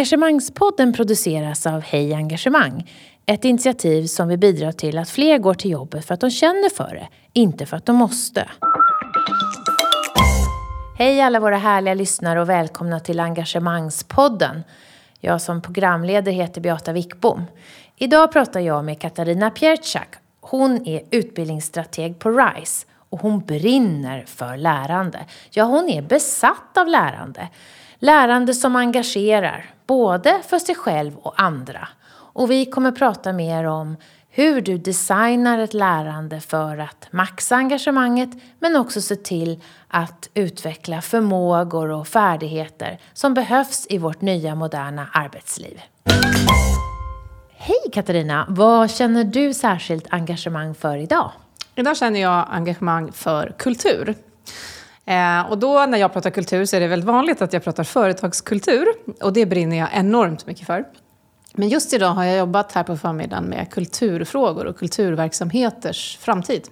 Engagemangspodden produceras av Hej Engagemang. Ett initiativ som vill bidra till att fler går till jobbet för att de känner för det, inte för att de måste. Hej alla våra härliga lyssnare och välkomna till Engagemangspodden. Jag som programledare heter Beata Wickbom. Idag pratar jag med Katarina Pierczak. Hon är utbildningsstrateg på RISE och hon brinner för lärande. Ja, hon är besatt av lärande. Lärande som engagerar, både för sig själv och andra. Och vi kommer prata mer om hur du designar ett lärande för att maxa engagemanget men också se till att utveckla förmågor och färdigheter som behövs i vårt nya moderna arbetsliv. Hej Katarina! Vad känner du särskilt engagemang för idag? Idag känner jag engagemang för kultur. Eh, och då när jag pratar kultur så är det väldigt vanligt att jag pratar företagskultur. Och det brinner jag enormt mycket för. Men just idag har jag jobbat här på förmiddagen med kulturfrågor och kulturverksamheters framtid.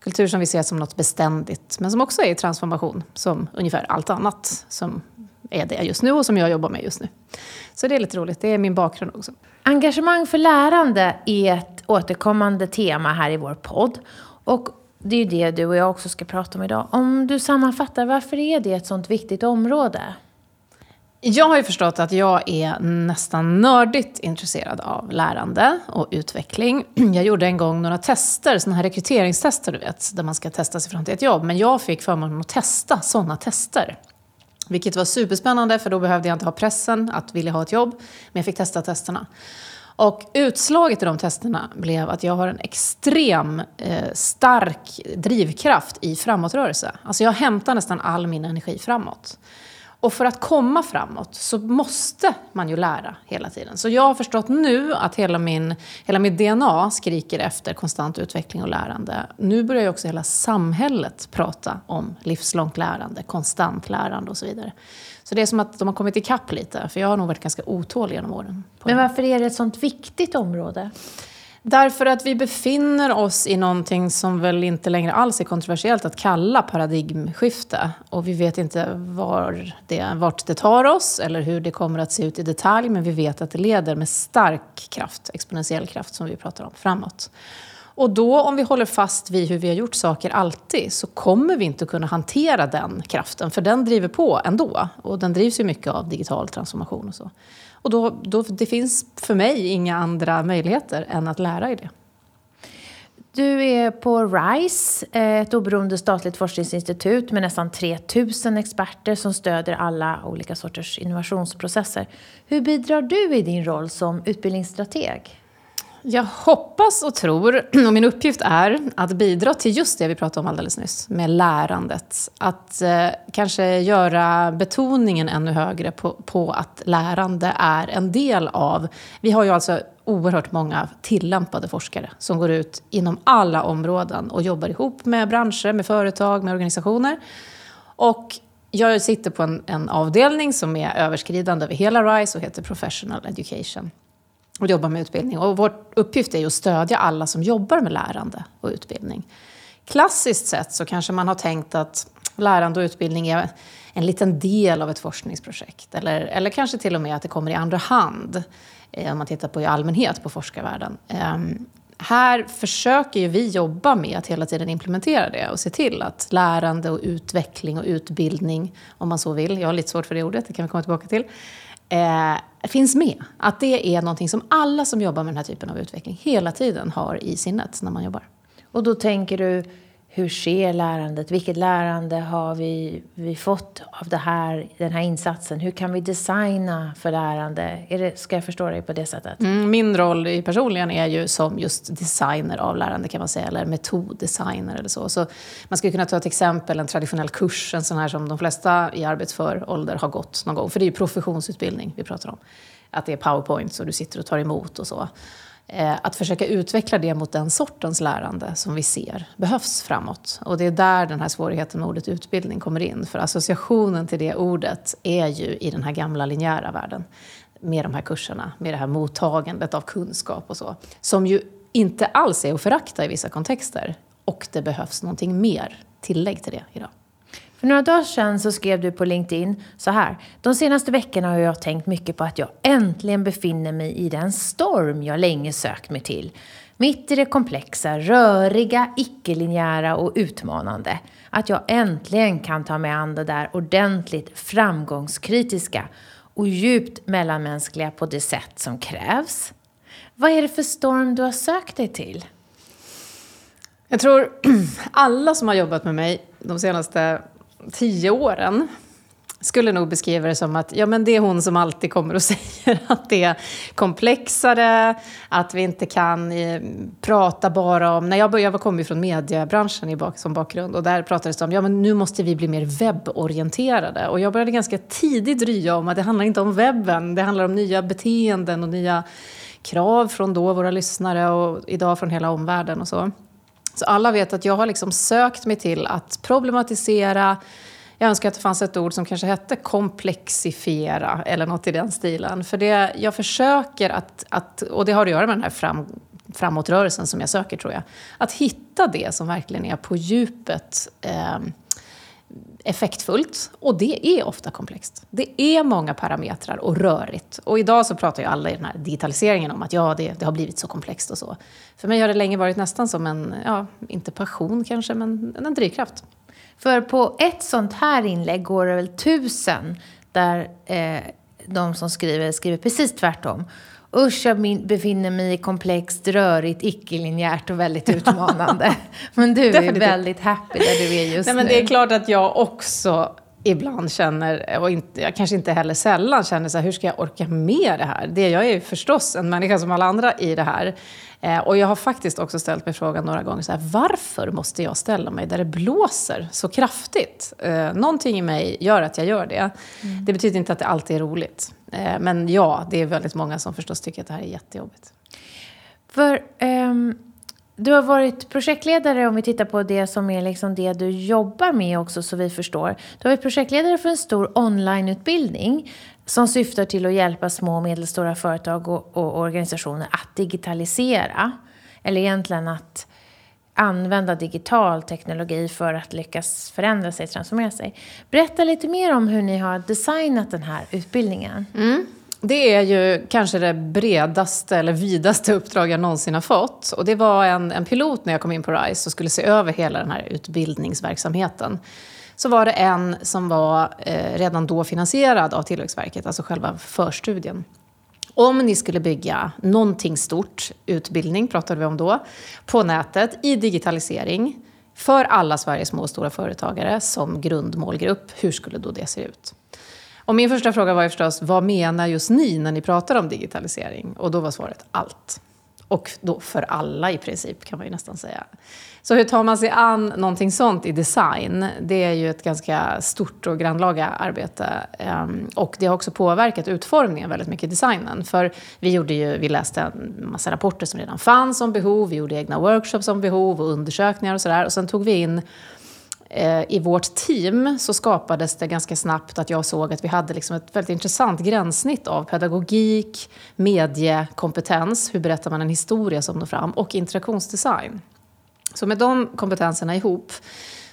Kultur som vi ser som något beständigt, men som också är i transformation, som ungefär allt annat som är det just nu och som jag jobbar med just nu. Så det är lite roligt, det är min bakgrund också. Engagemang för lärande är ett återkommande tema här i vår podd. Och det är ju det du och jag också ska prata om idag. Om du sammanfattar, varför är det ett sånt viktigt område? Jag har ju förstått att jag är nästan nördigt intresserad av lärande och utveckling. Jag gjorde en gång några tester, sådana här rekryteringstester du vet, där man ska testa sig fram till ett jobb. Men jag fick förmånen att testa sådana tester. Vilket var superspännande, för då behövde jag inte ha pressen att vilja ha ett jobb. Men jag fick testa testerna. Och utslaget i de testerna blev att jag har en extrem eh, stark drivkraft i framåtrörelse. Alltså jag hämtar nästan all min energi framåt. Och för att komma framåt så måste man ju lära hela tiden. Så jag har förstått nu att hela, min, hela mitt DNA skriker efter konstant utveckling och lärande. Nu börjar ju också hela samhället prata om livslångt lärande, konstant lärande och så vidare. Så det är som att de har kommit ikapp lite, för jag har nog varit ganska otålig genom åren. Men varför är det ett sånt viktigt område? Därför att vi befinner oss i någonting som väl inte längre alls är kontroversiellt att kalla paradigmskifte. Och vi vet inte var det, vart det tar oss eller hur det kommer att se ut i detalj. Men vi vet att det leder med stark kraft, exponentiell kraft som vi pratar om, framåt. Och då om vi håller fast vid hur vi har gjort saker alltid så kommer vi inte kunna hantera den kraften. För den driver på ändå. Och den drivs ju mycket av digital transformation och så. Och då, då, det finns för mig inga andra möjligheter än att lära i det. Du är på RISE, eh, ett oberoende statligt forskningsinstitut med nästan 3000 experter som stöder alla olika sorters innovationsprocesser. Hur bidrar du i din roll som utbildningsstrateg? Jag hoppas och tror, och min uppgift är att bidra till just det vi pratade om alldeles nyss, med lärandet. Att eh, kanske göra betoningen ännu högre på, på att lärande är en del av... Vi har ju alltså oerhört många tillämpade forskare som går ut inom alla områden och jobbar ihop med branscher, med företag, med organisationer. Och jag sitter på en, en avdelning som är överskridande över hela RISE och heter Professional Education och jobbar med utbildning. Och vår uppgift är ju att stödja alla som jobbar med lärande och utbildning. Klassiskt sett så kanske man har tänkt att lärande och utbildning är en liten del av ett forskningsprojekt. Eller, eller kanske till och med att det kommer i andra hand, eh, om man tittar på i allmänhet på forskarvärlden. Ehm, här försöker ju vi jobba med att hela tiden implementera det och se till att lärande och utveckling och utbildning, om man så vill, jag har lite svårt för det ordet, det kan vi komma tillbaka till, eh, finns med. Att det är någonting som alla som jobbar med den här typen av utveckling hela tiden har i sinnet när man jobbar. Och då tänker du, hur sker lärandet? Vilket lärande har vi, vi fått av det här, den här insatsen? Hur kan vi designa för lärande? Är det, ska jag förstå dig på det sättet? Mm, min roll personligen är ju som just designer av lärande kan man säga, eller metoddesigner eller så. så. Man skulle kunna ta ett exempel, en traditionell kurs, en sån här som de flesta i arbetsför ålder har gått någon gång. För det är ju professionsutbildning vi pratar om. Att det är powerpoint och du sitter och tar emot och så. Eh, att försöka utveckla det mot den sortens lärande som vi ser behövs framåt. Och det är där den här svårigheten med ordet utbildning kommer in. För associationen till det ordet är ju i den här gamla linjära världen. Med de här kurserna, med det här mottagandet av kunskap och så. Som ju inte alls är att förakta i vissa kontexter. Och det behövs någonting mer tillägg till det idag. För några dagar sedan så skrev du på LinkedIn så här. De senaste veckorna har jag tänkt mycket på att jag äntligen befinner mig i den storm jag länge sökt mig till. Mitt i det komplexa, röriga, icke-linjära och utmanande. Att jag äntligen kan ta mig an det där ordentligt framgångskritiska och djupt mellanmänskliga på det sätt som krävs. Vad är det för storm du har sökt dig till? Jag tror alla som har jobbat med mig de senaste tio åren skulle nog beskriva det som att ja, men det är hon som alltid kommer och säger att det är komplexare, att vi inte kan eh, prata bara om... När jag, började, jag kom ju från mediebranschen i bak, som bakgrund och där pratades det om ja, men nu måste vi bli mer webborienterade. Och jag började ganska tidigt rya om att det handlar inte om webben, det handlar om nya beteenden och nya krav från då våra lyssnare och idag från hela omvärlden och så. Så alla vet att jag har liksom sökt mig till att problematisera. Jag önskar att det fanns ett ord som kanske hette komplexifiera eller något i den stilen. För det jag försöker att, att och det har att göra med den här fram, framåtrörelsen som jag söker tror jag, att hitta det som verkligen är på djupet eh, effektfullt. Och det är ofta komplext. Det är många parametrar och rörigt. Och idag så pratar ju alla i den här digitaliseringen om att ja, det, det har blivit så komplext och så. För mig har det länge varit nästan som en, ja, inte passion kanske, men en drivkraft. För på ett sånt här inlägg går det väl tusen där eh, de som skriver skriver precis tvärtom. Usch, jag befinner mig i komplext, rörigt, icke-linjärt och väldigt utmanande. men du är väldigt happy där du är just Nej, men nu. Det är klart att jag också ibland känner, och inte, jag kanske inte heller sällan känner så här, hur ska jag orka med det här? Det, jag är ju förstås en människa som alla andra i det här. Eh, och jag har faktiskt också ställt mig frågan några gånger, så här, varför måste jag ställa mig där det blåser så kraftigt? Eh, någonting i mig gör att jag gör det. Mm. Det betyder inte att det alltid är roligt. Eh, men ja, det är väldigt många som förstås tycker att det här är jättejobbigt. För um, du har varit projektledare, om vi tittar på det som är liksom det du jobbar med också, så vi förstår. Du har varit projektledare för en stor onlineutbildning som syftar till att hjälpa små och medelstora företag och, och organisationer att digitalisera. Eller egentligen att använda digital teknologi för att lyckas förändra sig, transformera sig. Berätta lite mer om hur ni har designat den här utbildningen. Mm. Det är ju kanske det bredaste eller vidaste uppdrag jag någonsin har fått. Och det var en, en pilot när jag kom in på RISE och skulle se över hela den här utbildningsverksamheten. Så var det en som var eh, redan då finansierad av Tillväxtverket, alltså själva förstudien. Om ni skulle bygga någonting stort, utbildning pratade vi om då, på nätet i digitalisering för alla Sveriges små och stora företagare som grundmålgrupp, hur skulle då det se ut? Och min första fråga var ju förstås, vad menar just ni när ni pratar om digitalisering? Och då var svaret allt. Och då för alla i princip, kan man ju nästan säga. Så hur tar man sig an någonting sånt i design? Det är ju ett ganska stort och grannlaga arbete. Ehm, och det har också påverkat utformningen väldigt mycket i designen. För vi, gjorde ju, vi läste en massa rapporter som redan fanns om behov, vi gjorde egna workshops om behov och undersökningar och sådär. Och sen tog vi in Eh, i vårt team så skapades det ganska snabbt att jag såg att vi hade liksom ett väldigt intressant gränssnitt av pedagogik, mediekompetens, hur berättar man en historia som når fram, och interaktionsdesign. Så med de kompetenserna ihop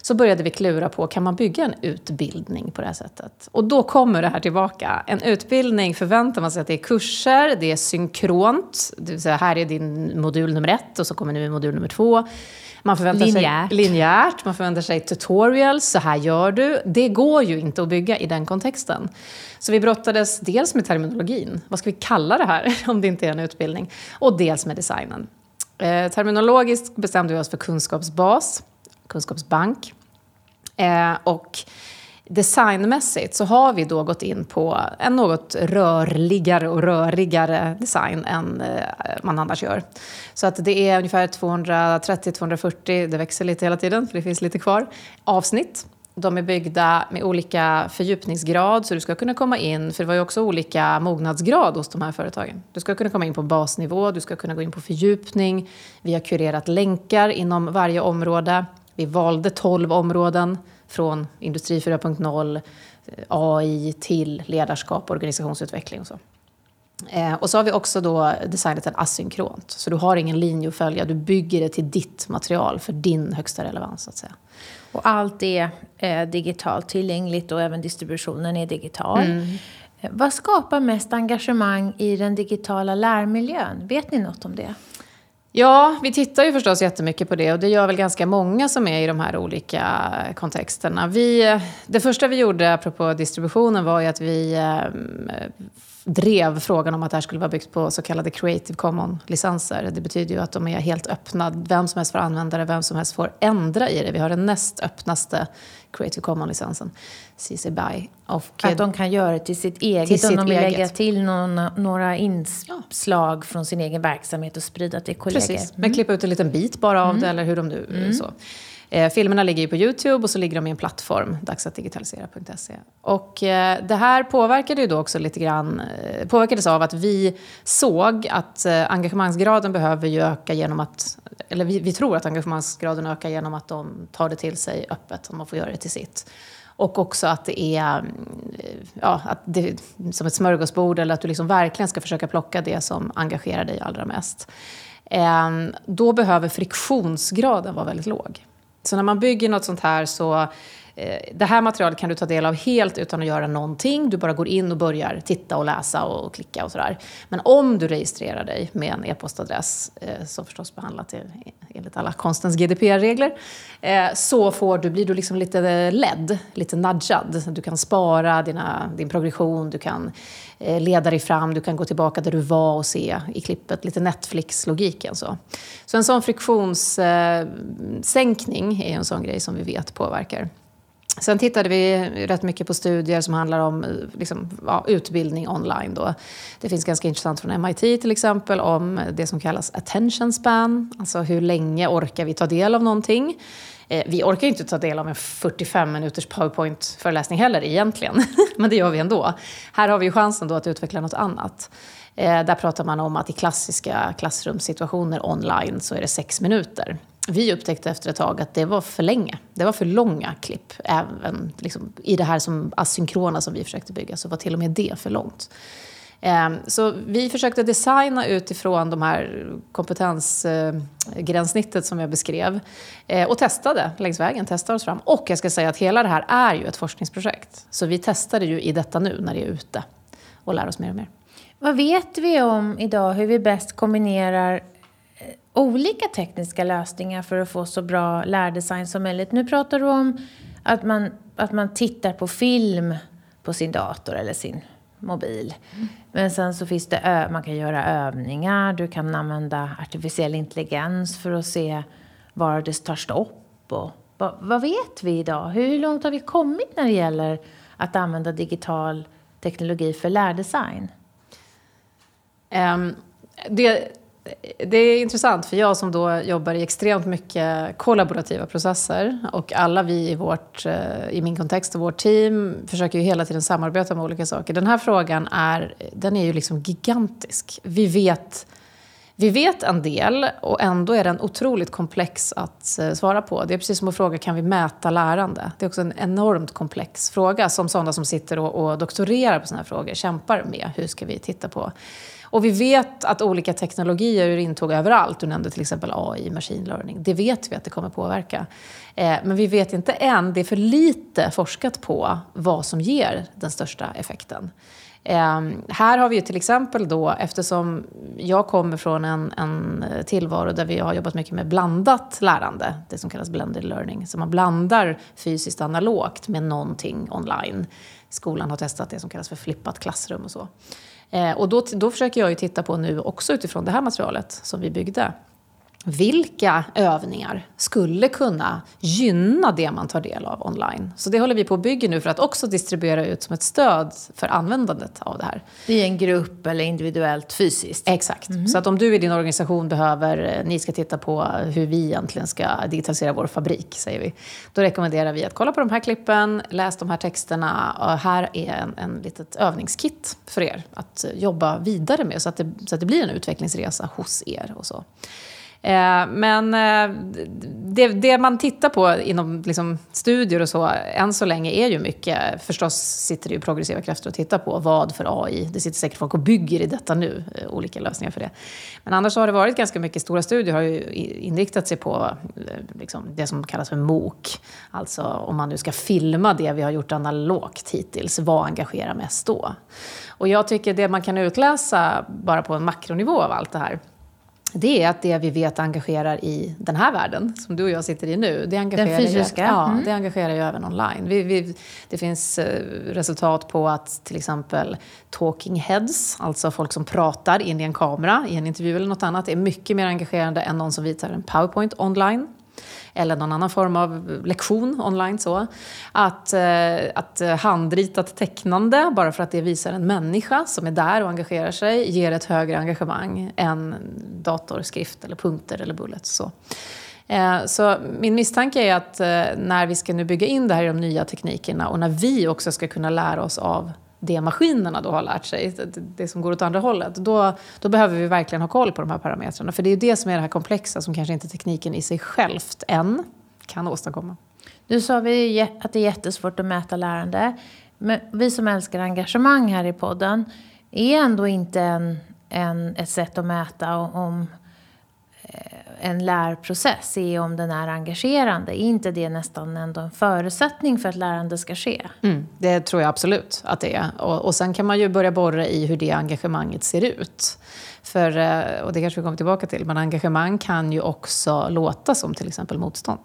så började vi klura på, kan man bygga en utbildning på det här sättet? Och då kommer det här tillbaka. En utbildning förväntar man sig att det är kurser, det är synkront, det vill säga här är din modul nummer ett och så kommer nu modul nummer två. Man förväntar linjärt. sig linjärt, man förväntar sig tutorials, så här gör du. Det går ju inte att bygga i den kontexten. Så vi brottades dels med terminologin, vad ska vi kalla det här om det inte är en utbildning? Och dels med designen. Eh, terminologiskt bestämde vi oss för kunskapsbas, kunskapsbank. Eh, och designmässigt så har vi då gått in på en något rörligare och rörigare design än eh, man annars gör. Så att det är ungefär 230-240, det växer lite hela tiden för det finns lite kvar, avsnitt de är byggda med olika fördjupningsgrad, så du ska kunna komma in, för det var ju också olika mognadsgrad hos de här företagen. Du ska kunna komma in på basnivå, du ska kunna gå in på fördjupning. Vi har kurerat länkar inom varje område. Vi valde 12 områden, från Industri 4.0, AI till ledarskap och organisationsutveckling och så. Eh, och så har vi också då designat den asynkront. Så du har ingen linje att följa, du bygger det till ditt material för din högsta relevans så att säga. Och allt är eh, digitalt tillgängligt och även distributionen är digital. Mm. Eh, vad skapar mest engagemang i den digitala lärmiljön? Vet ni något om det? Ja, vi tittar ju förstås jättemycket på det och det gör väl ganska många som är i de här olika kontexterna. Vi, det första vi gjorde, apropå distributionen, var ju att vi eh, drev frågan om att det här skulle vara byggt på så kallade Creative Commons-licenser. Det betyder ju att de är helt öppna. Vem som helst får använda det, vem som helst får ändra i det. Vi har den näst öppnaste Creative Commons-licensen, CC BY. Och att de kan göra det till sitt eget till om de vill eget. lägga till någon, några inslag ja. från sin egen verksamhet och sprida till kollegor. Precis, men klippa ut en liten bit bara av mm. det eller hur de nu... Mm. Så. Eh, filmerna ligger ju på Youtube och så ligger de i en plattform, dagsatdigitalisera.se. Och eh, det här påverkade ju då också lite grann, eh, påverkades av att vi såg att eh, engagemangsgraden behöver ju öka genom att, eller vi, vi, tror att engagemangsgraden ökar genom att de tar det till sig öppet, om man får göra det till sitt. Och också att det är eh, ja, att det, som ett smörgåsbord eller att du liksom verkligen ska försöka plocka det som engagerar dig allra mest. Eh, då behöver friktionsgraden vara väldigt låg. Så när man bygger något sånt här så Eh, det här materialet kan du ta del av helt utan att göra någonting. Du bara går in och börjar titta och läsa och klicka och sådär. Men om du registrerar dig med en e-postadress, eh, som förstås behandlat e- enligt alla konstens GDPR-regler, eh, så får du, blir du liksom lite eh, ledd, lite nudgad. Du kan spara dina, din progression, du kan eh, leda dig fram, du kan gå tillbaka där du var och se i klippet, lite Netflix-logiken. Så. så en sån friktionssänkning är en sån grej som vi vet påverkar. Sen tittade vi rätt mycket på studier som handlar om liksom, ja, utbildning online. Då. Det finns ganska intressant från MIT till exempel om det som kallas attention span. Alltså hur länge orkar vi ta del av någonting? Eh, vi orkar ju inte ta del av en 45 minuters powerpoint-föreläsning heller egentligen. Men det gör vi ändå. Här har vi ju chansen då att utveckla något annat. Eh, där pratar man om att i klassiska klassrumssituationer online så är det sex minuter vi upptäckte efter ett tag att det var för länge. Det var för långa klipp. Även liksom, i det här som asynkrona som vi försökte bygga så var till och med det för långt. Ehm, så vi försökte designa utifrån de här kompetensgränssnittet som jag beskrev. Eh, och testade längs vägen, testade oss fram. Och jag ska säga att hela det här är ju ett forskningsprojekt. Så vi testade ju i detta nu när det är ute och lär oss mer och mer. Vad vet vi om idag hur vi bäst kombinerar olika tekniska lösningar för att få så bra lärdesign som möjligt. Nu pratar du om att man, att man tittar på film på sin dator eller sin mobil. Mm. Men sen så finns det, man kan göra övningar, du kan använda artificiell intelligens för att se var det tar stopp. Och, vad, vad vet vi idag? Hur långt har vi kommit när det gäller att använda digital teknologi för lärdesign? Um, det det är intressant, för jag som då jobbar i extremt mycket kollaborativa processer och alla vi i, vårt, eh, i min kontext och vårt team försöker ju hela tiden samarbeta med olika saker. Den här frågan är, den är ju liksom gigantisk. Vi vet, vi vet en del och ändå är den otroligt komplex att eh, svara på. Det är precis som att fråga, kan vi mäta lärande? Det är också en enormt komplex fråga som sådana som sitter och, och doktorerar på sådana här frågor kämpar med. Hur ska vi titta på? Och vi vet att olika teknologier är intåg överallt. Du nämnde till exempel AI, machine learning. Det vet vi att det kommer påverka. Eh, men vi vet inte än, det är för lite forskat på vad som ger den största effekten. Ehm, här har vi ju till exempel då, eftersom jag kommer från en, en tillvaro där vi har jobbat mycket med blandat lärande, det som kallas blended learning, så man blandar fysiskt analogt med någonting online. Skolan har testat det som kallas för flippat klassrum och så. Eh, och då, då försöker jag ju titta på nu också utifrån det här materialet som vi byggde vilka övningar skulle kunna gynna det man tar del av online. Så det håller vi på att bygga nu för att också distribuera ut som ett stöd för användandet av det här. I en grupp eller individuellt fysiskt? Exakt. Mm. Så att om du i din organisation behöver, eh, ni ska titta på hur vi egentligen ska digitalisera vår fabrik, säger vi. Då rekommenderar vi att kolla på de här klippen, läs de här texterna. Och här är en, en litet övningskit för er att jobba vidare med så att det, så att det blir en utvecklingsresa hos er och så. Eh, men eh, det, det, man tittar på inom liksom, studier och så, än så länge är ju mycket, förstås sitter det ju progressiva krafter och tittar på vad för AI, det sitter säkert folk och bygger i detta nu, eh, olika lösningar för det. Men annars har det varit ganska mycket, stora studier har ju inriktat sig på liksom, det som kallas för MOOC. Alltså om man nu ska filma det vi har gjort analogt hittills, vad engagerar mest då? Och jag tycker det man kan utläsa bara på en makronivå av allt det här, det är att det vi vet engagerar i den här världen, som du och jag sitter i nu, det engagerar, den fysiska? Ju, ja, mm. det engagerar ju även online. Vi, vi, det finns eh, resultat på att till exempel talking heads, alltså folk som pratar in i en kamera i en intervju eller något annat, är mycket mer engagerande än någon som visar en powerpoint online eller någon annan form av lektion online. Så. Att, eh, att handritat tecknande, bara för att det visar en människa som är där och engagerar sig, ger ett högre engagemang än datorskrift eller punkter eller bullets. Så. Eh, så min misstanke är att eh, när vi ska nu bygga in det här i de nya teknikerna och när vi också ska kunna lära oss av det maskinerna då har lärt sig, det som går åt andra hållet, då, då behöver vi verkligen ha koll på de här parametrarna. För det är det som är det här komplexa som kanske inte tekniken i sig självt än kan åstadkomma. Nu sa vi att det är jättesvårt att mäta lärande. Men vi som älskar engagemang här i podden, är ändå inte en, en, ett sätt att mäta om en lärprocess är om den är engagerande. Är inte det nästan ändå en förutsättning för att lärande ska ske? Mm, det tror jag absolut att det är. Och, och sen kan man ju börja borra i hur det engagemanget ser ut. För, eh, och det kanske vi kommer tillbaka till, men engagemang kan ju också låta som till exempel motstånd.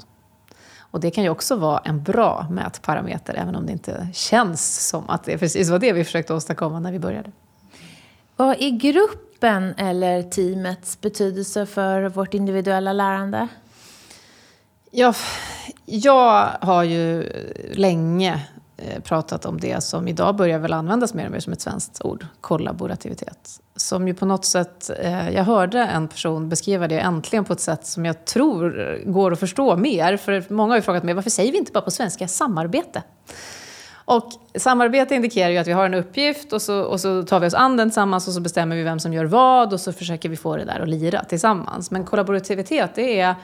Och det kan ju också vara en bra mätparameter, även om det inte känns som att det precis var det vi försökte åstadkomma när vi började. Vad är gruppen eller teamets betydelse för vårt individuella lärande? Ja, jag har ju länge eh, pratat om det som idag börjar väl användas mer och mer som ett svenskt ord, kollaborativitet. Som ju på något sätt, eh, jag hörde en person beskriva det äntligen på ett sätt som jag tror går att förstå mer. För många har ju frågat mig, varför säger vi inte bara på svenska samarbete? Och samarbete indikerar ju att vi har en uppgift och så, och så tar vi oss an den tillsammans och så bestämmer vi vem som gör vad och så försöker vi få det där att lira tillsammans. Men kollaborativitet, det är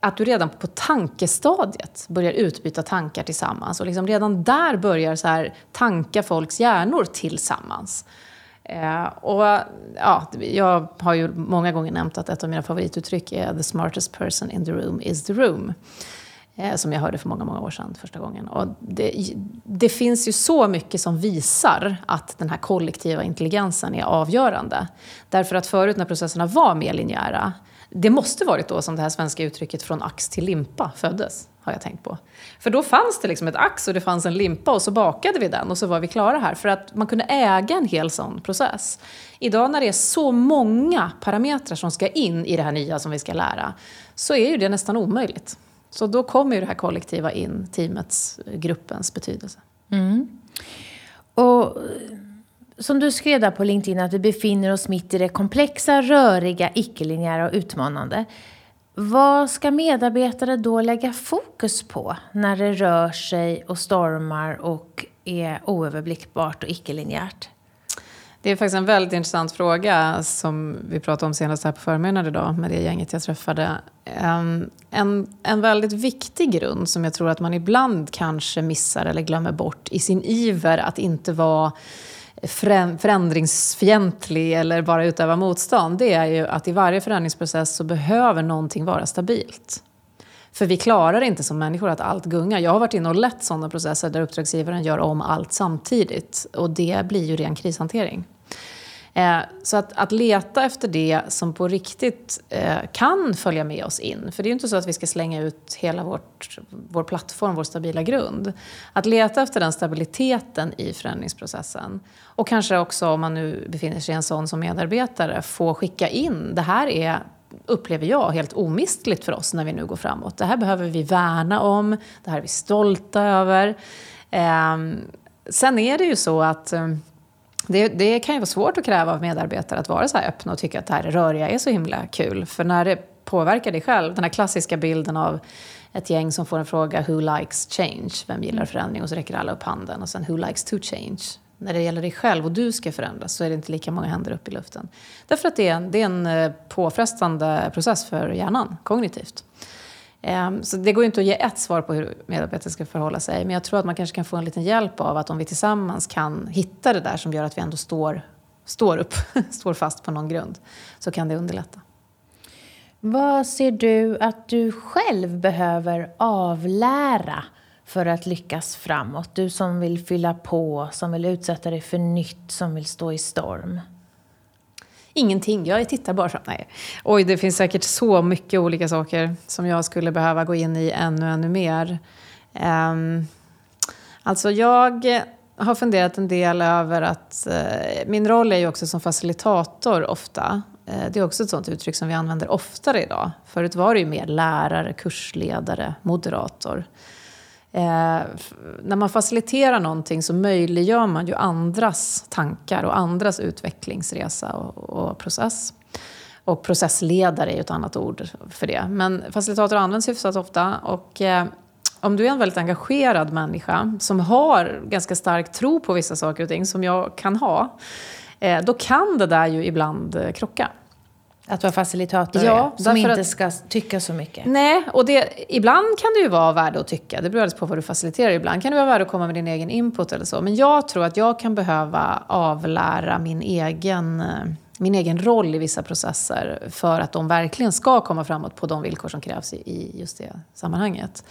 att du redan på tankestadiet börjar utbyta tankar tillsammans och liksom redan där börjar så här tanka folks hjärnor tillsammans. Eh, och, ja, jag har ju många gånger nämnt att ett av mina favorituttryck är “the smartest person in the room is the room” eh, Eh, som jag hörde för många, många år sedan första gången. Och det, det, finns ju så mycket som visar att den här kollektiva intelligensen är avgörande. Därför att förut när processerna var mer linjära, det måste varit då som det här svenska uttrycket från ax till limpa föddes, har jag tänkt på. För då fanns det liksom ett ax och det fanns en limpa och så bakade vi den och så var vi klara här. För att man kunde äga en hel sån process. Idag när det är så många parametrar som ska in i det här nya som vi ska lära, så är ju det nästan omöjligt. Så då kommer ju det här kollektiva in, teamets, gruppens betydelse. Mm. Och som du skrev där på LinkedIn att vi befinner oss mitt i det komplexa, röriga, icke-linjära och utmanande. Vad ska medarbetare då lägga fokus på när det rör sig och stormar och är oöverblickbart och icke-linjärt? Det är faktiskt en väldigt intressant fråga som vi pratade om senast här på förmiddagen idag med det gänget jag träffade. Ehm, en, en väldigt viktig grund som jag tror att man ibland kanske missar eller glömmer bort i sin iver att inte vara förändringsfientlig eller bara utöva motstånd, det är ju att i varje förändringsprocess så behöver någonting vara stabilt. För vi klarar inte som människor att allt gungar. Jag har varit inne och lett sådana processer där uppdragsgivaren gör om allt samtidigt. Och det blir ju ren krishantering. Eh, så att, att leta efter det som på riktigt eh, kan följa med oss in. För det är ju inte så att vi ska slänga ut hela vårt, vår plattform, vår stabila grund. Att leta efter den stabiliteten i förändringsprocessen. Och kanske också om man nu befinner sig i en sån som medarbetare, få skicka in, det här är upplever jag, helt omistligt för oss när vi nu går framåt. Det här behöver vi värna om, det här är vi stolta över. Eh, sen är det ju så att eh, det, det, kan ju vara svårt att kräva av medarbetare att vara så här öppna och tycka att det här röriga är så himla kul. För när det påverkar dig själv, den här klassiska bilden av ett gäng som får en fråga “Who likes change?” Vem gillar förändring? Och så räcker alla upp handen. Och sen “Who likes to change?” när det gäller dig själv och du ska förändras så är det inte lika många händer upp i luften. Därför att det är en, det är en eh, påfrestande process för hjärnan, kognitivt. Ehm, så det går ju inte att ge ett svar på hur medarbetare ska förhålla sig. Men jag tror att man kanske kan få en liten hjälp av att om vi tillsammans kan hitta det där som gör att vi ändå står, står upp, står fast på någon grund, så kan det underlätta. Vad ser du att du själv behöver avlära för att lyckas framåt? Du som vill fylla på, som vill utsätta dig för nytt, som vill stå i storm. Ingenting, jag tittar bara fram. Nej. Oj, det finns säkert så mycket olika saker som jag skulle behöva gå in i ännu, ännu mer. Um, alltså jag har funderat en del över att uh, min roll är ju också som facilitator ofta. Uh, det är också ett sånt uttryck som vi använder oftare idag. Förut var det ju mer lärare, kursledare, moderator. Eh, när man faciliterar någonting så möjliggör man ju andras tankar och andras utvecklingsresa och, och process. Och processledare är ju ett annat ord för det. Men facilitator används hyfsat ofta. Och, eh, om du är en väldigt engagerad människa som har ganska stark tro på vissa saker och ting, som jag kan ha, eh, då kan det där ju ibland eh, krocka. Att vara facilitator, ja, som inte att, ska tycka så mycket. Nej, och det, ibland kan det ju vara värde att tycka. Det beror alldeles på vad du faciliterar. Ibland kan det vara värde att komma med din egen input eller så. Men jag tror att jag kan behöva avlära min egen, min egen roll i vissa processer för att de verkligen ska komma framåt på de villkor som krävs i, i just det sammanhanget.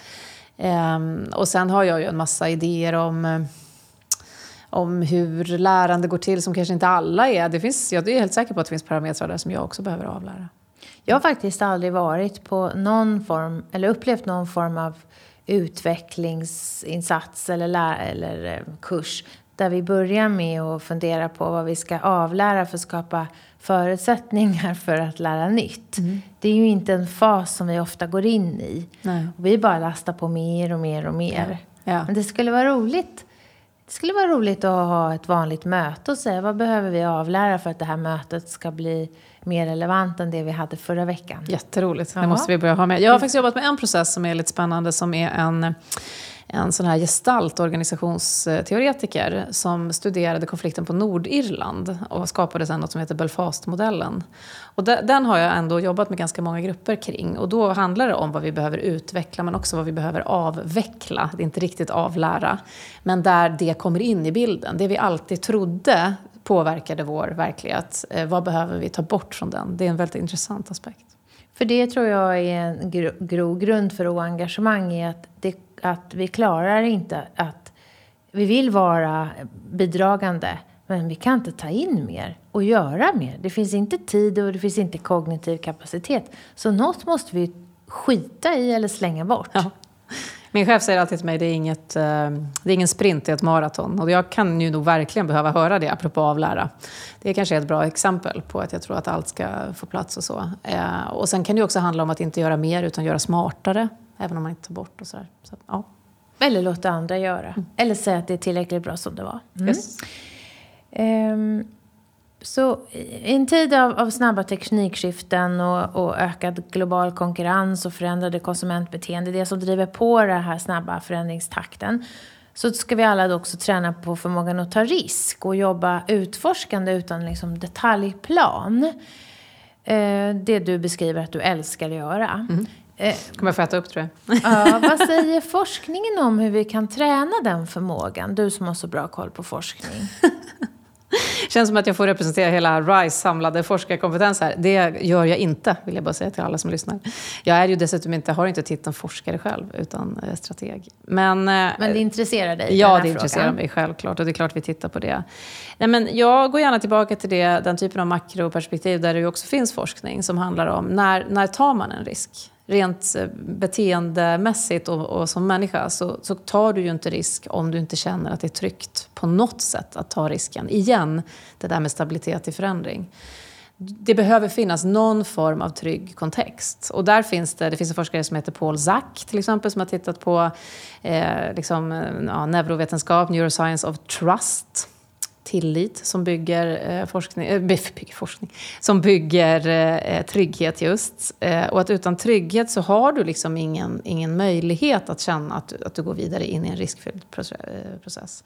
Um, och sen har jag ju en massa idéer om om hur lärande går till som kanske inte alla är. Det finns, jag är helt säker på att det finns parametrar där som jag också behöver avlära. Jag har faktiskt aldrig varit på någon form, eller upplevt någon form av utvecklingsinsats eller, lär, eller eh, kurs där vi börjar med att fundera på vad vi ska avlära för att skapa förutsättningar för att lära nytt. Mm. Det är ju inte en fas som vi ofta går in i. Nej. Vi bara lastar på mer och mer och mer. Ja. Ja. Men det skulle vara roligt det skulle vara roligt att ha ett vanligt möte och säga vad behöver vi avlära för att det här mötet ska bli mer relevant än det vi hade förra veckan. Jätteroligt, det måste vi börja ha med. Jag har faktiskt jobbat med en process som är lite spännande som är en en sån här gestaltorganisationsteoretiker som studerade konflikten på Nordirland och skapade sen något som heter Belfast-modellen. Och den har jag ändå jobbat med ganska många grupper kring. Och då handlar det om vad vi behöver utveckla men också vad vi behöver avveckla. Det är inte riktigt avlära. Men där det kommer in i bilden. Det vi alltid trodde påverkade vår verklighet. Eh, vad behöver vi ta bort från den? Det är en väldigt intressant aspekt. För det tror jag är en grogrund för oengagemang i att, det, att vi klarar inte att... Vi vill vara bidragande, men vi kan inte ta in mer och göra mer. Det finns inte tid och det finns inte kognitiv kapacitet. Så något måste vi skita i eller slänga bort. Ja. Min chef säger alltid till mig, det är, inget, eh, det är ingen sprint, det är ett maraton. Och jag kan ju nog verkligen behöva höra det, apropå avlära. Det är kanske ett bra exempel på att jag tror att allt ska få plats och så. Eh, och sen kan det också handla om att inte göra mer, utan göra smartare. Även om man inte tar bort och sådär. Så, ja. Eller låta andra göra. Mm. Eller säga att det är tillräckligt bra som det var. Mm. Yes. Um, så i en tid av, av snabba teknikskiften och, och, ökad global konkurrens och förändrade konsumentbeteende, det som driver på den här snabba förändringstakten, så ska vi alla också träna på förmågan att ta risk och jobba utforskande utan liksom detaljplan. Eh, det du beskriver att du älskar att göra. Mm. Eh, kommer jag få äta upp tror jag. ja, vad säger forskningen om hur vi kan träna den förmågan? Du som har så bra koll på forskning. känns som att jag får representera hela RISE samlade forskarkompetens här. Det gör jag inte, vill jag bara säga till alla som lyssnar. Jag är ju dessutom inte, har inte titeln forskare själv, utan eh, strateg. Men, eh, men det intresserar dig? Ja, det intresserar mig självklart. Och det är klart vi tittar på det. Nej, men jag går gärna tillbaka till det, den typen av makroperspektiv där det ju också finns forskning som handlar om när, när tar man en risk? Rent eh, beteendemässigt och, och, som människa så, så tar du ju inte risk om du inte känner att det är tryggt på något sätt att ta risken. Igen, det där med stabilitet i förändring. Det behöver finnas någon form av trygg kontext. Och där finns det, det finns en forskare som heter Paul Zack till exempel som har tittat på eh, liksom, ja, neurovetenskap, neuroscience of trust tillit som bygger, eh, forskning, äh, bygger forskning, som bygger eh, eh, trygghet just. Eh, och att utan trygghet så har du liksom ingen, ingen möjlighet att känna att, att du går vidare in i en riskfylld eh, process.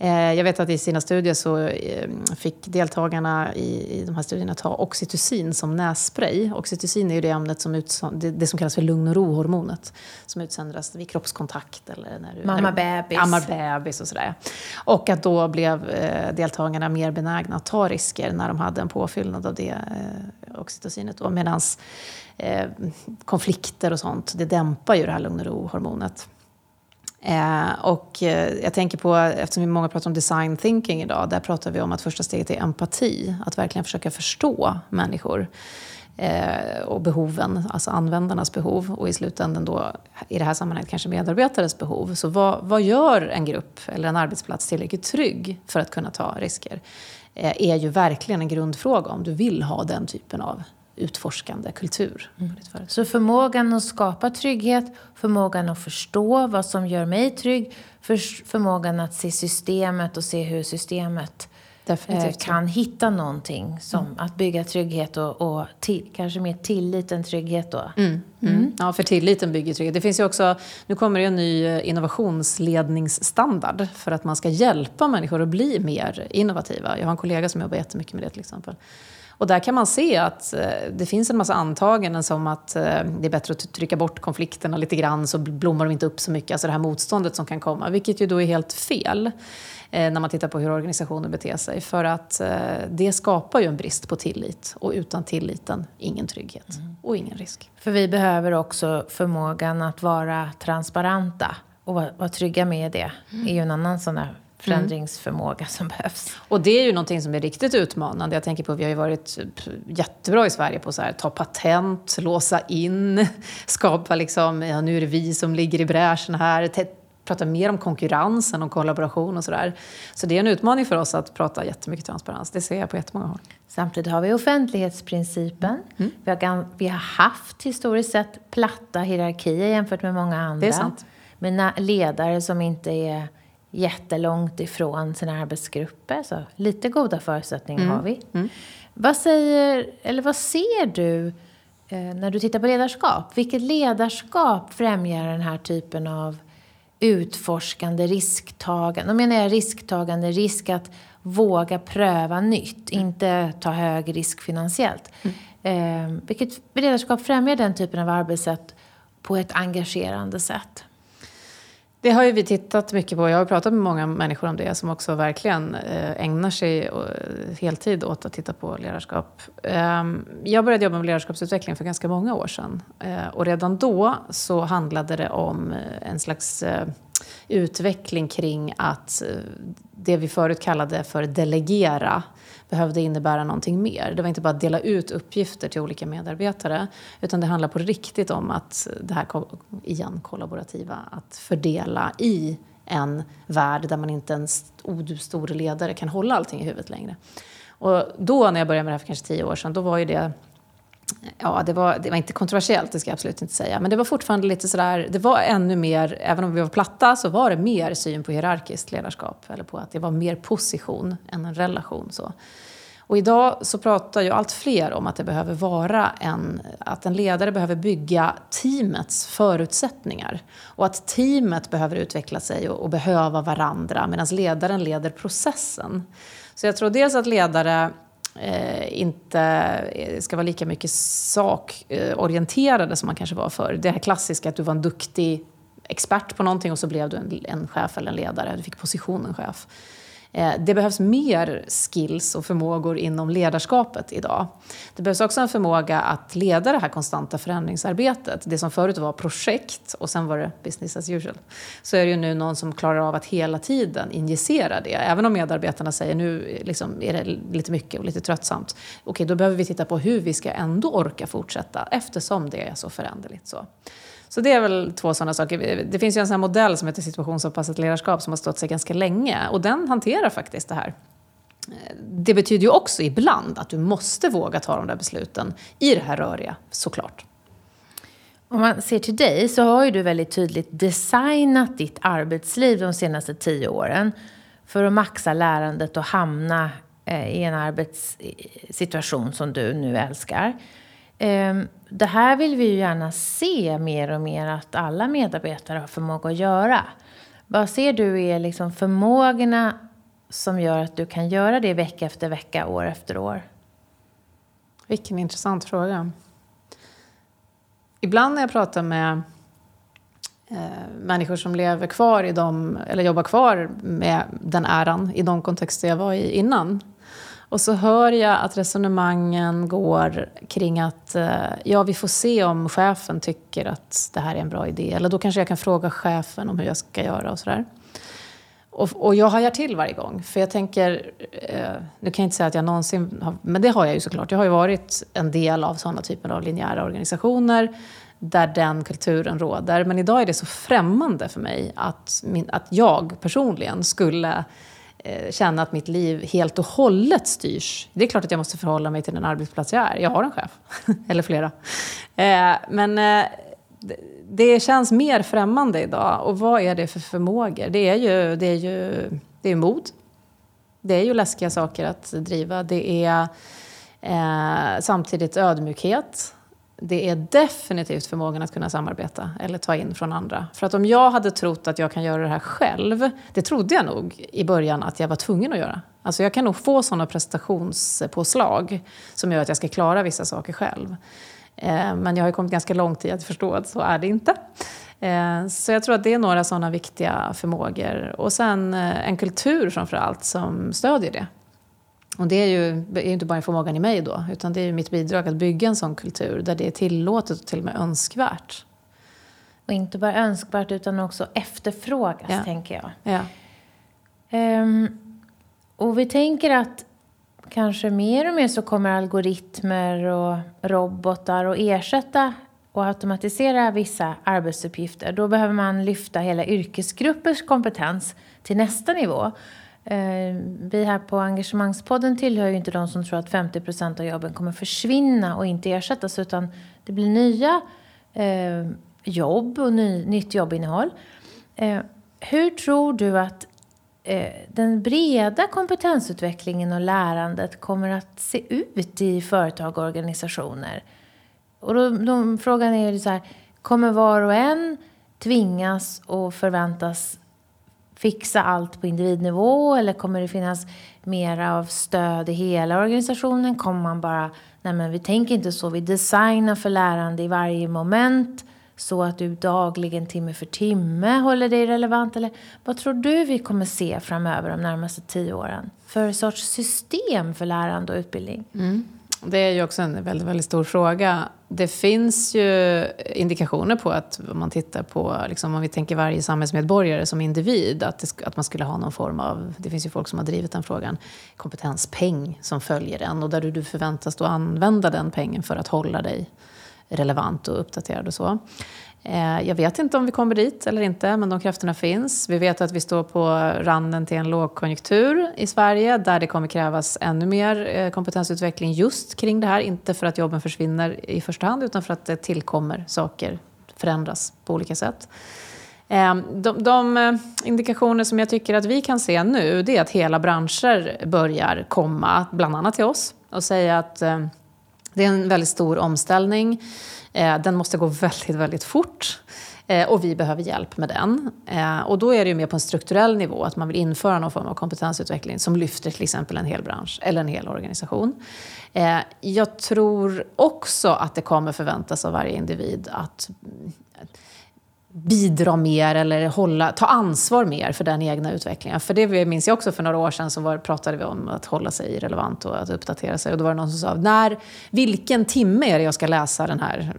Eh, jag vet att i sina studier så eh, fick deltagarna i, de här studierna ta oxytocin som nässpray. Oxytocin är ju det ämnet som, det, som kallas för lugn och ro-hormonet. Som utsöndras vid kroppskontakt. Eller när du Mamma bebis. Ammar bebis och sådär. Och att då blev eh, deltagarna mer benägna att ta risker när de hade en påfyllnad av det oxytocinet. Medan konflikter och sånt, det dämpar ju det här lugn och ro-hormonet. Eh, och eh, jag tänker på, eftersom många pratar om design thinking idag, där pratar vi om att första steget är empati. Att verkligen försöka förstå människor eh, och behoven, alltså användarnas behov och i slutändan då, i det här sammanhanget kanske medarbetares behov. Så vad, vad gör en grupp eller en arbetsplats tillräckligt trygg för att kunna ta risker? Eh, är ju verkligen en grundfråga om du vill ha den typen av utforskande kultur. Mm. Så förmågan att skapa trygghet, förmågan att förstå vad som gör mig trygg, för, förmågan att se systemet och se hur systemet eh, kan hitta någonting som mm. att bygga trygghet och, och till, kanske mer tillit än trygghet då. Mm. mm. mm. Ja, för tilliten bygger trygghet. Det finns ju också, nu kommer det en ny eh, innovationsledningsstandard för att man ska hjälpa människor att bli mer innovativa. Jag har en kollega som jobbar jättemycket med det till exempel. Och där kan man se att eh, det finns en massa antaganden som att eh, det är bättre att trycka bort konflikterna lite grann så blommar de inte upp så mycket, alltså det här motståndet som kan komma, vilket ju då är helt fel eh, när man tittar på hur organisationer beter sig. För att det skapar ju en brist på tillit och utan tilliten ingen trygghet mm. och ingen risk. För vi behöver också förmågan att vara transparenta och vara trygga med det. Mm. är ju en annan sån där förändringsförmåga som behövs. Och det är ju någonting som är riktigt utmanande. Jag tänker på, vi har ju varit jättebra i Sverige på att ta patent, låsa in, skapa liksom, ja, nu är det vi som ligger i bräschen här, prata mer om konkurrensen och kollaboration och sådär. Så det är en utmaning för oss att prata jättemycket transparens. Det ser jag på jättemånga håll. Samtidigt har vi offentlighetsprincipen. Mm. Vi, har, vi har haft historiskt sett platta hierarkier jämfört med många andra. Det är sant. Med ledare som inte är jättelångt ifrån sina arbetsgrupper. Så lite goda förutsättningar mm. har vi. Mm. Vad säger, eller vad ser du eh, när du tittar på ledarskap? Vilket ledarskap främjar den här typen av utforskande, risktagande? Då menar jag risktagande, risk att våga pröva nytt, mm. inte ta hög risk finansiellt. Mm. Eh, vilket ledarskap främjar den typen av arbetssätt på ett engagerande sätt? Det har ju vi tittat mycket på. Jag har pratat med många människor om det som också verkligen eh, ägnar sig eh, heltid åt att titta på ledarskap. Ehm, jag började jobba med ledarskapsutveckling för ganska många år sedan. Eh, och redan då så handlade det om en slags utveckling kring att eh, det vi förut kallade för delegera behövde innebära någonting mer. Det var inte bara att dela ut uppgifter till olika medarbetare utan det handlar på riktigt om att det här igen kollaborativa, att fördela i en värld där man inte en stor ledare kan hålla allting i huvudet längre. Och då när jag började med det här för kanske tio år sedan, då var ju det Ja, det var, det var inte kontroversiellt, det ska jag absolut inte säga. Men det var fortfarande lite sådär, det var ännu mer, även om vi var platta, så var det mer syn på hierarkiskt ledarskap. Eller på att det var mer position än en relation. Så. Och idag så pratar ju allt fler om att det behöver vara en, att en ledare behöver bygga teamets förutsättningar. Och att teamet behöver utveckla sig och, och behöva varandra medan ledaren leder processen. Så jag tror dels att ledare eh, inte eh, ska vara lika mycket sakorienterade som man kanske var förr. Det här klassiska att du var en duktig expert på någonting och så blev du en, en chef eller en ledare. Du fick positionen chef. Eh, det behövs mer skills och förmågor inom ledarskapet idag. Det behövs också en förmåga att leda det här konstanta förändringsarbetet. Det som förut var projekt och sen var det business as usual. Så är det ju nu någon som klarar av att hela tiden injicera det. Även om medarbetarna säger nu liksom är det lite mycket och lite tröttsamt. Okej, då behöver vi titta på hur vi ska ändå orka fortsätta eftersom det är så föränderligt. Så. Så det är väl två sådana saker. Det finns ju en sån modell som heter situationsanpassat ledarskap som har stått sig ganska länge och den hanterar faktiskt det här. Det betyder ju också ibland att du måste våga ta de där besluten i det här röriga, såklart. Om man ser till dig så har ju du väldigt tydligt designat ditt arbetsliv de senaste tio åren för att maxa lärandet och hamna eh, i en arbetssituation som du nu älskar. Ehm, det här vill vi ju gärna se mer och mer att alla medarbetare har förmåga att göra. Vad ser du är liksom förmågorna som gör att du kan göra det vecka efter vecka, år efter år? Vilken intressant fråga. Ibland när jag pratar med eh, människor som lever kvar i de, eller jobbar kvar med den äran i de kontexter jag var i innan. Och så hör jag att resonemangen går kring att eh, ja, vi får se om chefen tycker att det här är en bra idé. Eller då kanske jag kan fråga chefen om hur jag ska göra och sådär. Och, och jag hajar till varje gång. För jag tänker, eh, nu kan jag inte säga att jag någonsin har, men det har jag ju såklart. Jag har ju varit en del av sådana typer av linjära organisationer där den kulturen råder. Men idag är det så främmande för mig att, min, att jag personligen skulle Eh, känna att mitt liv helt och hållet styrs. Det är klart att jag måste förhålla mig till den arbetsplats jag är. Jag har en chef, eller flera. Eh, men eh, det känns mer främmande idag. Och vad är det för förmågor? Det är ju, det är ju det är mod. Det är ju läskiga saker att driva. Det är eh, samtidigt ödmjukhet. Det är definitivt förmågan att kunna samarbeta eller ta in från andra. För att om jag hade trott att jag kan göra det här själv, det trodde jag nog i början att jag var tvungen att göra. Alltså jag kan nog få sådana prestationspåslag som gör att jag ska klara vissa saker själv. Eh, men jag har kommit ganska långt i att förstå att så är det inte. Eh, så jag tror att det är några sådana viktiga förmågor. Och sen eh, en kultur framför allt som stödjer det. Och det är ju är inte bara förmågan i mig då, utan det är ju mitt bidrag att bygga en sån kultur där det är tillåtet och till och med önskvärt. Och inte bara önskvärt utan också efterfrågas, ja. tänker jag. Ja. Um, och vi tänker att kanske mer och mer så kommer algoritmer och robotar att ersätta och automatisera vissa arbetsuppgifter. Då behöver man lyfta hela yrkesgruppers kompetens till nästa nivå. Eh, vi här på Engagemangspodden tillhör ju inte de som tror att 50 procent av jobben kommer försvinna och inte ersättas utan det blir nya eh, jobb och ny, nytt jobbinnehåll. Eh, hur tror du att eh, den breda kompetensutvecklingen och lärandet kommer att se ut i företag och organisationer? Och då, då, frågan är ju så här, kommer var och en tvingas och förväntas fixa allt på individnivå eller kommer det finnas mera av stöd i hela organisationen? Kommer man bara, nej men vi tänker inte så, vi designar för lärande i varje moment så att du dagligen, timme för timme, håller dig relevant? Eller vad tror du vi kommer se framöver de närmaste tio åren? För sorts system för lärande och utbildning? Mm. Det är ju också en väldigt, väldigt stor fråga. Det finns ju indikationer på att om man tittar på, liksom, om vi tänker varje samhällsmedborgare som individ, att, det, att man skulle ha någon form av, det finns ju folk som har drivit den frågan, kompetenspeng som följer den och där du, du förväntas då använda den pengen för att hålla dig relevant och uppdaterad och så. Eh, jag vet inte om vi kommer dit eller inte, men de krafterna finns. Vi vet att vi står på randen till en lågkonjunktur i Sverige där det kommer krävas ännu mer eh, kompetensutveckling just kring det här. Inte för att jobben försvinner i första hand, utan för att det tillkommer saker, förändras på olika sätt. Eh, de, de indikationer som jag tycker att vi kan se nu, det är att hela branscher börjar komma, bland annat till oss, och säga att det är en väldigt stor omställning. Eh, den måste gå väldigt, väldigt fort. Eh, och vi behöver hjälp med den. Eh, och då är det ju mer på en strukturell nivå, att man vill införa någon form av kompetensutveckling som lyfter till exempel en hel bransch eller en hel organisation. Jag tror också att det kommer förväntas av varje individ att bidra mer eller hålla, ta ansvar mer för den egna utvecklingen. För det minns jag också för några år sedan så var, pratade vi om att hålla sig relevant och att uppdatera sig. Och då var det någon som sa, när, vilken timme är det jag ska läsa den här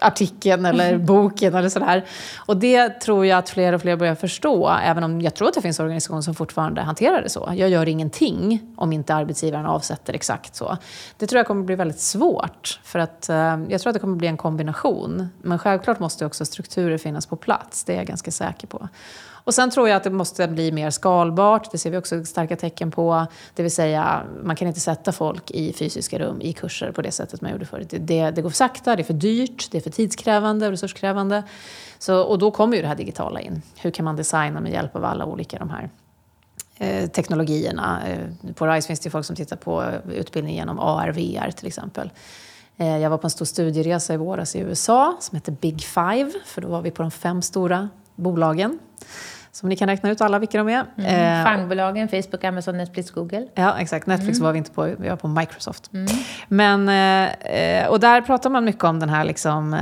artikeln eller mm. boken eller sådär. Och det tror jag att fler och fler börjar förstå, även om jag tror att det finns organisationer som fortfarande hanterar det så. Jag gör ingenting om inte arbetsgivaren avsätter exakt så. Det tror jag kommer bli väldigt svårt, för att eh, jag tror att det kommer bli en kombination. Men självklart måste också strukturer finnas finnas på plats, det är jag ganska säker på. Och sen tror jag att det måste bli mer skalbart, det ser vi också starka tecken på. Det vill säga, man kan inte sätta folk i fysiska rum, i kurser på det sättet man gjorde förut. Det, det går för sakta, det är för dyrt, det är för tidskrävande och resurskrävande. Så, och då kommer ju det här digitala in. Hur kan man designa med hjälp av alla olika de här eh, teknologierna? Eh, på RISE finns det folk som tittar på eh, utbildning genom AR, VR till exempel. Eh, jag var på en stor studieresa i våras i USA som hette Big Five, för då var vi på de fem stora bolagen Som ni kan räkna ut alla vilka de är. Mm. Eh, Fangbolagen, Facebook, Amazon, Netflix, Google. Ja, exakt. Netflix mm. var vi inte på, vi var på Microsoft. Mm. Men, eh, och där pratar man mycket om den här, liksom, eh,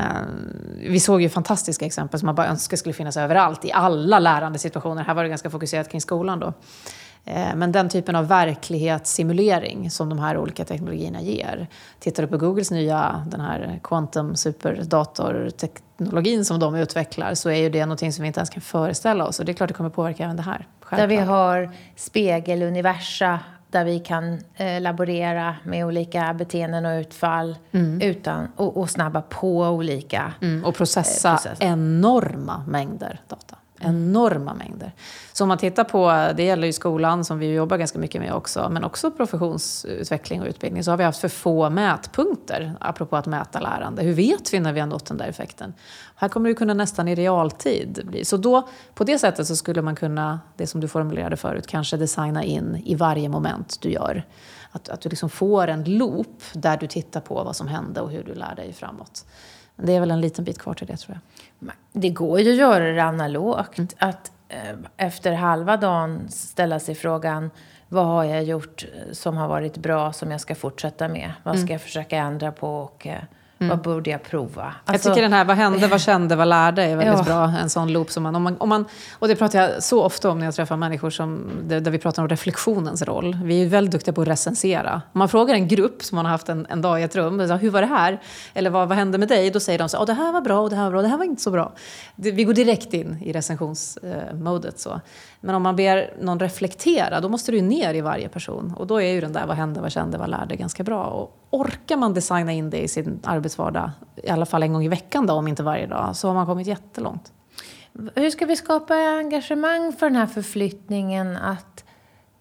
vi såg ju fantastiska exempel som man bara önskar skulle finnas överallt, i alla lärande situationer. Här var det ganska fokuserat kring skolan då. Eh, men den typen av verklighetssimulering som de här olika teknologierna ger. Tittar du på Googles nya den här quantum superdatorteknologin som de utvecklar så är ju det någonting som vi inte ens kan föreställa oss. Och det är klart det kommer påverka även det här. Självklart. Där vi har spegeluniversa där vi kan eh, laborera med olika beteenden och utfall mm. utan, och, och, snabba på olika mm, Och processa eh, enorma mängder data Mm. enorma mängder. Så om man tittar på, det gäller ju skolan som vi jobbar ganska mycket med också, men också professionsutveckling och utbildning, så har vi haft för få mätpunkter, apropå att mäta lärande. Hur vet vi när vi har nått den där effekten? Här kommer det kunna nästan i realtid bli. Så då, på det sättet så skulle man kunna, det som du formulerade förut, kanske designa in i varje moment du gör. Att, att du liksom får en loop där du tittar på vad som hände och hur du lär dig framåt. Det är väl en liten bit kvar till det tror jag. Det går ju att göra det analogt. Mm. Att eh, efter halva dagen ställa sig frågan vad har jag gjort som har varit bra som jag ska fortsätta med? Vad ska mm. jag försöka ändra på? Och, eh, Mm. Vad borde jag prova? Alltså, jag tycker den här vad hände, vad kände, vad lärde är väldigt ja. bra. En sån loop som man om, man, om man... Och det pratar jag så ofta om när jag träffar människor som, där vi pratar om reflektionens roll. Vi är väldigt duktiga på att recensera. Om man frågar en grupp som man har haft en, en dag i ett rum, så, hur var det här? Eller vad, vad hände med dig? Då säger de så oh, det här var bra och det här var bra, det här var inte så bra. Det, vi går direkt in i recensionsmodet. Eh, men om man ber någon reflektera, då måste du ner i varje person. Och då är ju den där vad hände, vad kände, vad lärde ganska bra. Och orkar man designa in det i sin arbetsvardag, i alla fall en gång i veckan då, om inte varje dag, så har man kommit jättelångt. Hur ska vi skapa engagemang för den här förflyttningen att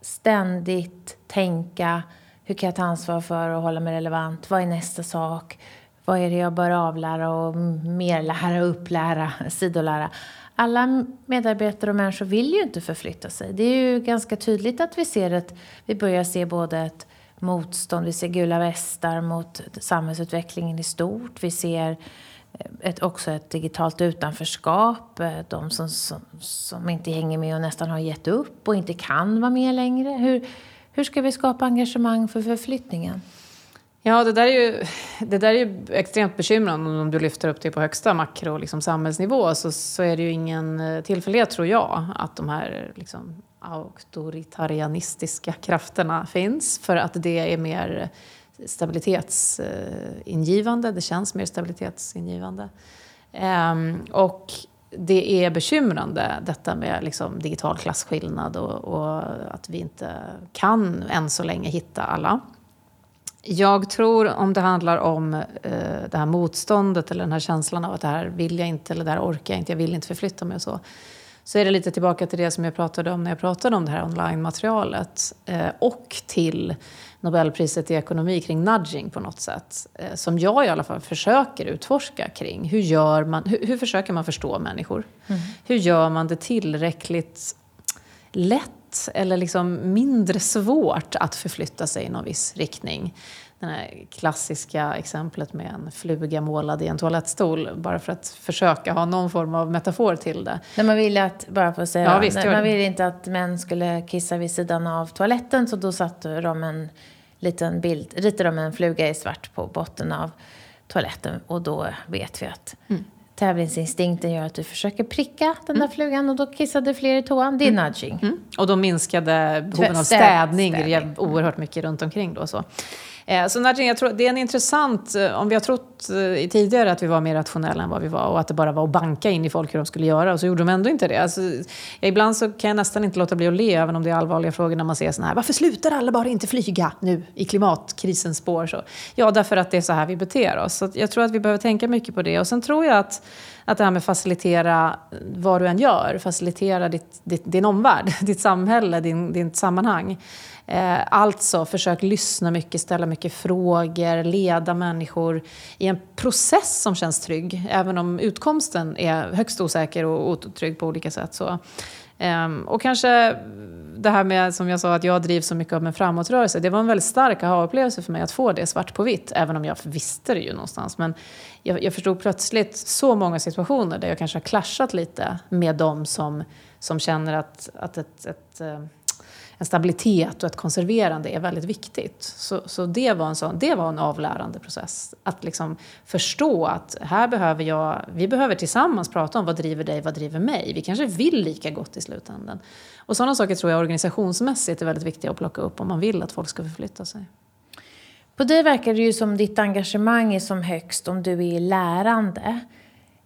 ständigt tänka hur kan jag ta ansvar för att hålla mig relevant? Vad är nästa sak? Vad är det jag bör avlära och merlära, upplära, sidolära? Alla medarbetare och människor vill ju inte förflytta sig. Det är ju ganska tydligt att vi ser att vi börjar se både ett motstånd, vi ser gula västar mot samhällsutvecklingen i stort. Vi ser eh, ett, också ett digitalt utanförskap. Eh, de som, som, som, inte hänger med och nästan har gett upp och inte kan vara med längre. Hur, hur ska vi skapa engagemang för förflyttningen? Ja, det där är ju, det där är ju extremt bekymrande om du lyfter upp det på högsta makro liksom samhällsnivå så, så är det ju ingen eh, tillfällighet, tror jag, att de här liksom, auktoritarianistiska krafterna finns. För att det är mer stabilitetsingivande, det känns mer stabilitetsingivande. Um, och det är bekymrande detta med liksom digital klasskillnad och, och, att vi inte kan än så länge hitta alla. Jag tror om det handlar om eh, det här motståndet eller den här känslan av att det här vill jag inte eller det här orkar jag inte, jag vill inte förflytta mig och så. Så är det lite tillbaka till det som jag pratade om när jag pratade om det här online-materialet. Eh, och till Nobelpriset i ekonomi kring nudging på något sätt. Eh, som jag i alla fall försöker utforska kring. Hur, gör man, hur, hur försöker man förstå människor? Mm. Hur gör man det tillräckligt lätt eller liksom mindre svårt att förflytta sig i någon viss riktning. Det här klassiska exemplet med en fluga målad i en toalettstol, bara för att försöka ha någon form av metafor till det. När man ville att, bara för att säga, ja, visst, man ville inte att män skulle kissa vid sidan av toaletten, så då satte de en liten bild, ritade de en fluga i svart på botten av toaletten och då vet vi att mm tävlingsinstinkten gör att du försöker pricka den där mm. flugan och då kissade fler i toan. Det är mm. nudging. Mm. Och då minskade behoven av städning, städning. oerhört mycket runt omkring. Då, så. Eh, så Nadine, jag tror, det är en intressant, eh, om vi har trott eh, tidigare att vi var mer rationella än vad vi var och att det bara var att banka in i folk hur de skulle göra och så gjorde de ändå inte det. Alltså, ibland så kan jag nästan inte låta bli att le även om det är allvarliga frågor när man ser sådana här, varför slutar alla bara inte flyga nu i klimatkrisens spår? Så, ja, därför att det är så här vi beter oss. Så jag tror att vi behöver tänka mycket på det och sen tror jag att att det här med facilitera vad du än gör, facilitera ditt, ditt, din omvärld, ditt samhälle, din, ditt sammanhang. Eh, alltså, försök lyssna mycket, ställa mycket frågor, leda människor i en process som känns trygg. Även om utkomsten är högst osäker och otrygg på olika sätt. Så ehm, och kanske det här med, som jag sa, att jag drivs så mycket av en framåtrörelse. Det var en väldigt stark aha-upplevelse för mig att få det svart på vitt, även om jag visste det ju någonstans. Men jag, jag förstod plötsligt så många situationer där jag kanske har klaschat lite med de som, som känner att, att ett, ett, ehm, en stabilitet och ett konserverande är väldigt viktigt. Så, så det, var en sån, det var en avlärande process. Att liksom förstå att här behöver jag, vi behöver tillsammans prata om vad driver dig, vad driver mig. Vi kanske vill lika gott i slutändan. Och sådana saker tror jag organisationsmässigt är väldigt viktiga att plocka upp om man vill att folk ska förflytta sig. På dig verkar det ju som ditt engagemang är som högst om du är i lärande.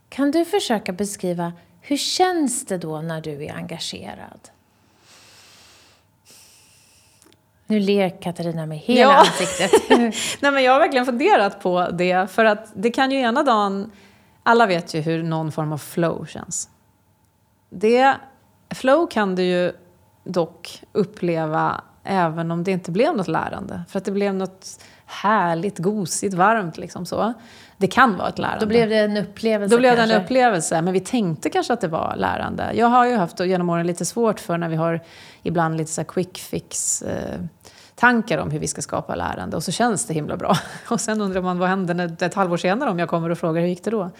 Kan du försöka beskriva hur känns det då när du är engagerad? Nu ler Katarina med hela ja. ansiktet. Nej, men jag har verkligen funderat på det. För att det kan ju ena dagen... Alla vet ju hur någon form av flow känns. Det, flow kan du ju dock uppleva även om det inte blev något lärande. För att det blev något härligt, gosigt, varmt. Liksom så. Det kan vara ett lärande. Då blev det en upplevelse Då blev kanske. det en upplevelse, men vi tänkte kanske att det var lärande. Jag har ju haft genom åren lite svårt för när vi har ibland lite så quick fix eh, tankar om hur vi ska skapa lärande och så känns det himla bra. Och sen undrar man vad händer ett halvår senare om jag kommer och frågar hur gick det då?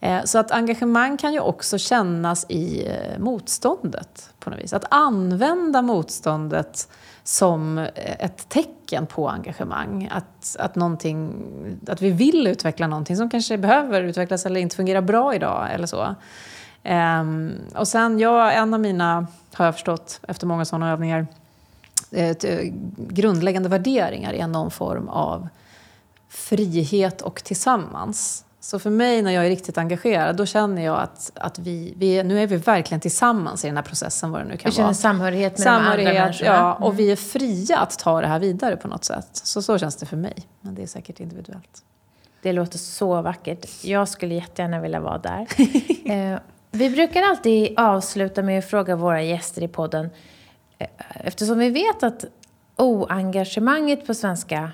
Eh, så att engagemang kan ju också kännas i eh, motståndet på något vis. Att använda motståndet som eh, ett tecken på engagemang. Att, att, att vi vill utveckla någonting som kanske behöver utvecklas eller inte fungerar bra idag eller så. Ehm, och sen, ja, en av mina, har jag förstått efter många sådana övningar, grundläggande värderingar är någon form av frihet och tillsammans. Så för mig när jag är riktigt engagerad, då känner jag att, att vi, vi, nu är vi verkligen tillsammans i den här processen, vad det nu kan du känner vara. samhörighet med samhörighet, de andra människorna? ja. Och mm. vi är fria att ta det här vidare på något sätt. Så så känns det för mig. Men det är säkert individuellt. Det låter så vackert. Jag skulle jättegärna vilja vara där. eh, vi brukar alltid avsluta med att fråga våra gäster i podden, eh, eftersom vi vet att oengagemanget på svenska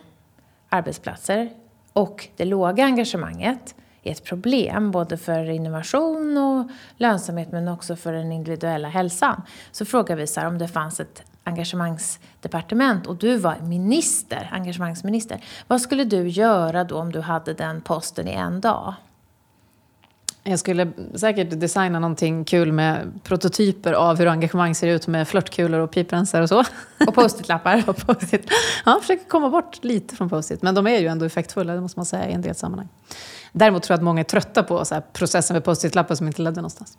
arbetsplatser och det låga engagemanget är ett problem både för innovation och lönsamhet men också för den individuella hälsan. Så frågar vi så här, om det fanns ett engagemangsdepartement och du var minister, engagemangsminister. Vad skulle du göra då om du hade den posten i en dag? Jag skulle säkert designa någonting kul med prototyper av hur engagemang ser ut med flörtkulor och piprensar och så. Och post-it-lappar. och post Ja, försöker komma bort lite från post-it. Men de är ju ändå effektfulla, det måste man säga, i en del sammanhang. Däremot tror jag att många är trötta på så här, processen med post-it-lappar som inte ledde någonstans.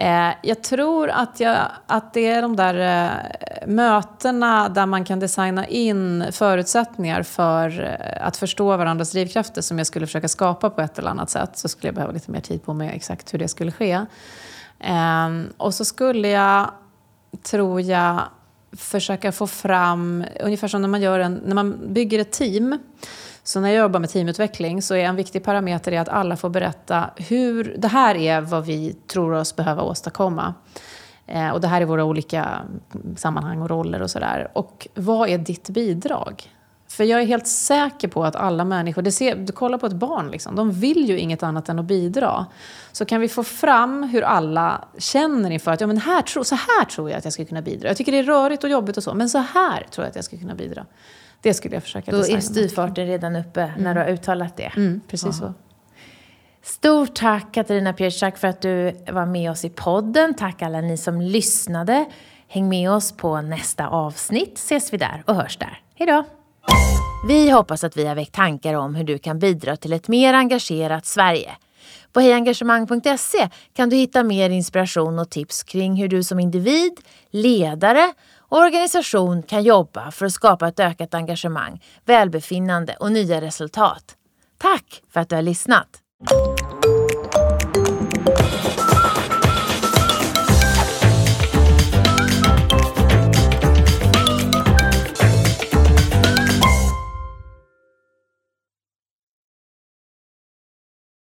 Eh, jag tror att, jag, att det är de där eh, mötena där man kan designa in förutsättningar för eh, att förstå varandras drivkrafter som jag skulle försöka skapa på ett eller annat sätt. Så skulle jag behöva lite mer tid på mig exakt hur det skulle ske. Ehm, och så skulle jag, tror jag, försöka få fram, ungefär som när man, gör en, när man bygger ett team, så när jag jobbar med teamutveckling så är en viktig parameter att alla får berätta hur det här är vad vi tror oss behöva åstadkomma. Eh, och det här är våra olika sammanhang och roller och sådär. Och vad är ditt bidrag? För jag är helt säker på att alla människor, det ser, du kollar på ett barn, liksom, de vill ju inget annat än att bidra. Så kan vi få fram hur alla känner inför att ja, men här, så här tror jag att jag ska kunna bidra. Jag tycker det är rörigt och jobbigt och så, men så här tror jag att jag ska kunna bidra. Det skulle jag försöka Då är styrfarten redan uppe mm. när du har uttalat det. Mm, precis så. Stort tack Katarina Pietschak för att du var med oss i podden. Tack alla ni som lyssnade. Häng med oss på nästa avsnitt. Ses vi där och hörs där. Hejdå! Vi hoppas att vi har väckt tankar om hur du kan bidra till ett mer engagerat Sverige. På hejengagemang.se kan du hitta mer inspiration och tips kring hur du som individ, ledare organisation kan jobba för att skapa ett ökat engagemang, välbefinnande och nya resultat. Tack för att du har lyssnat!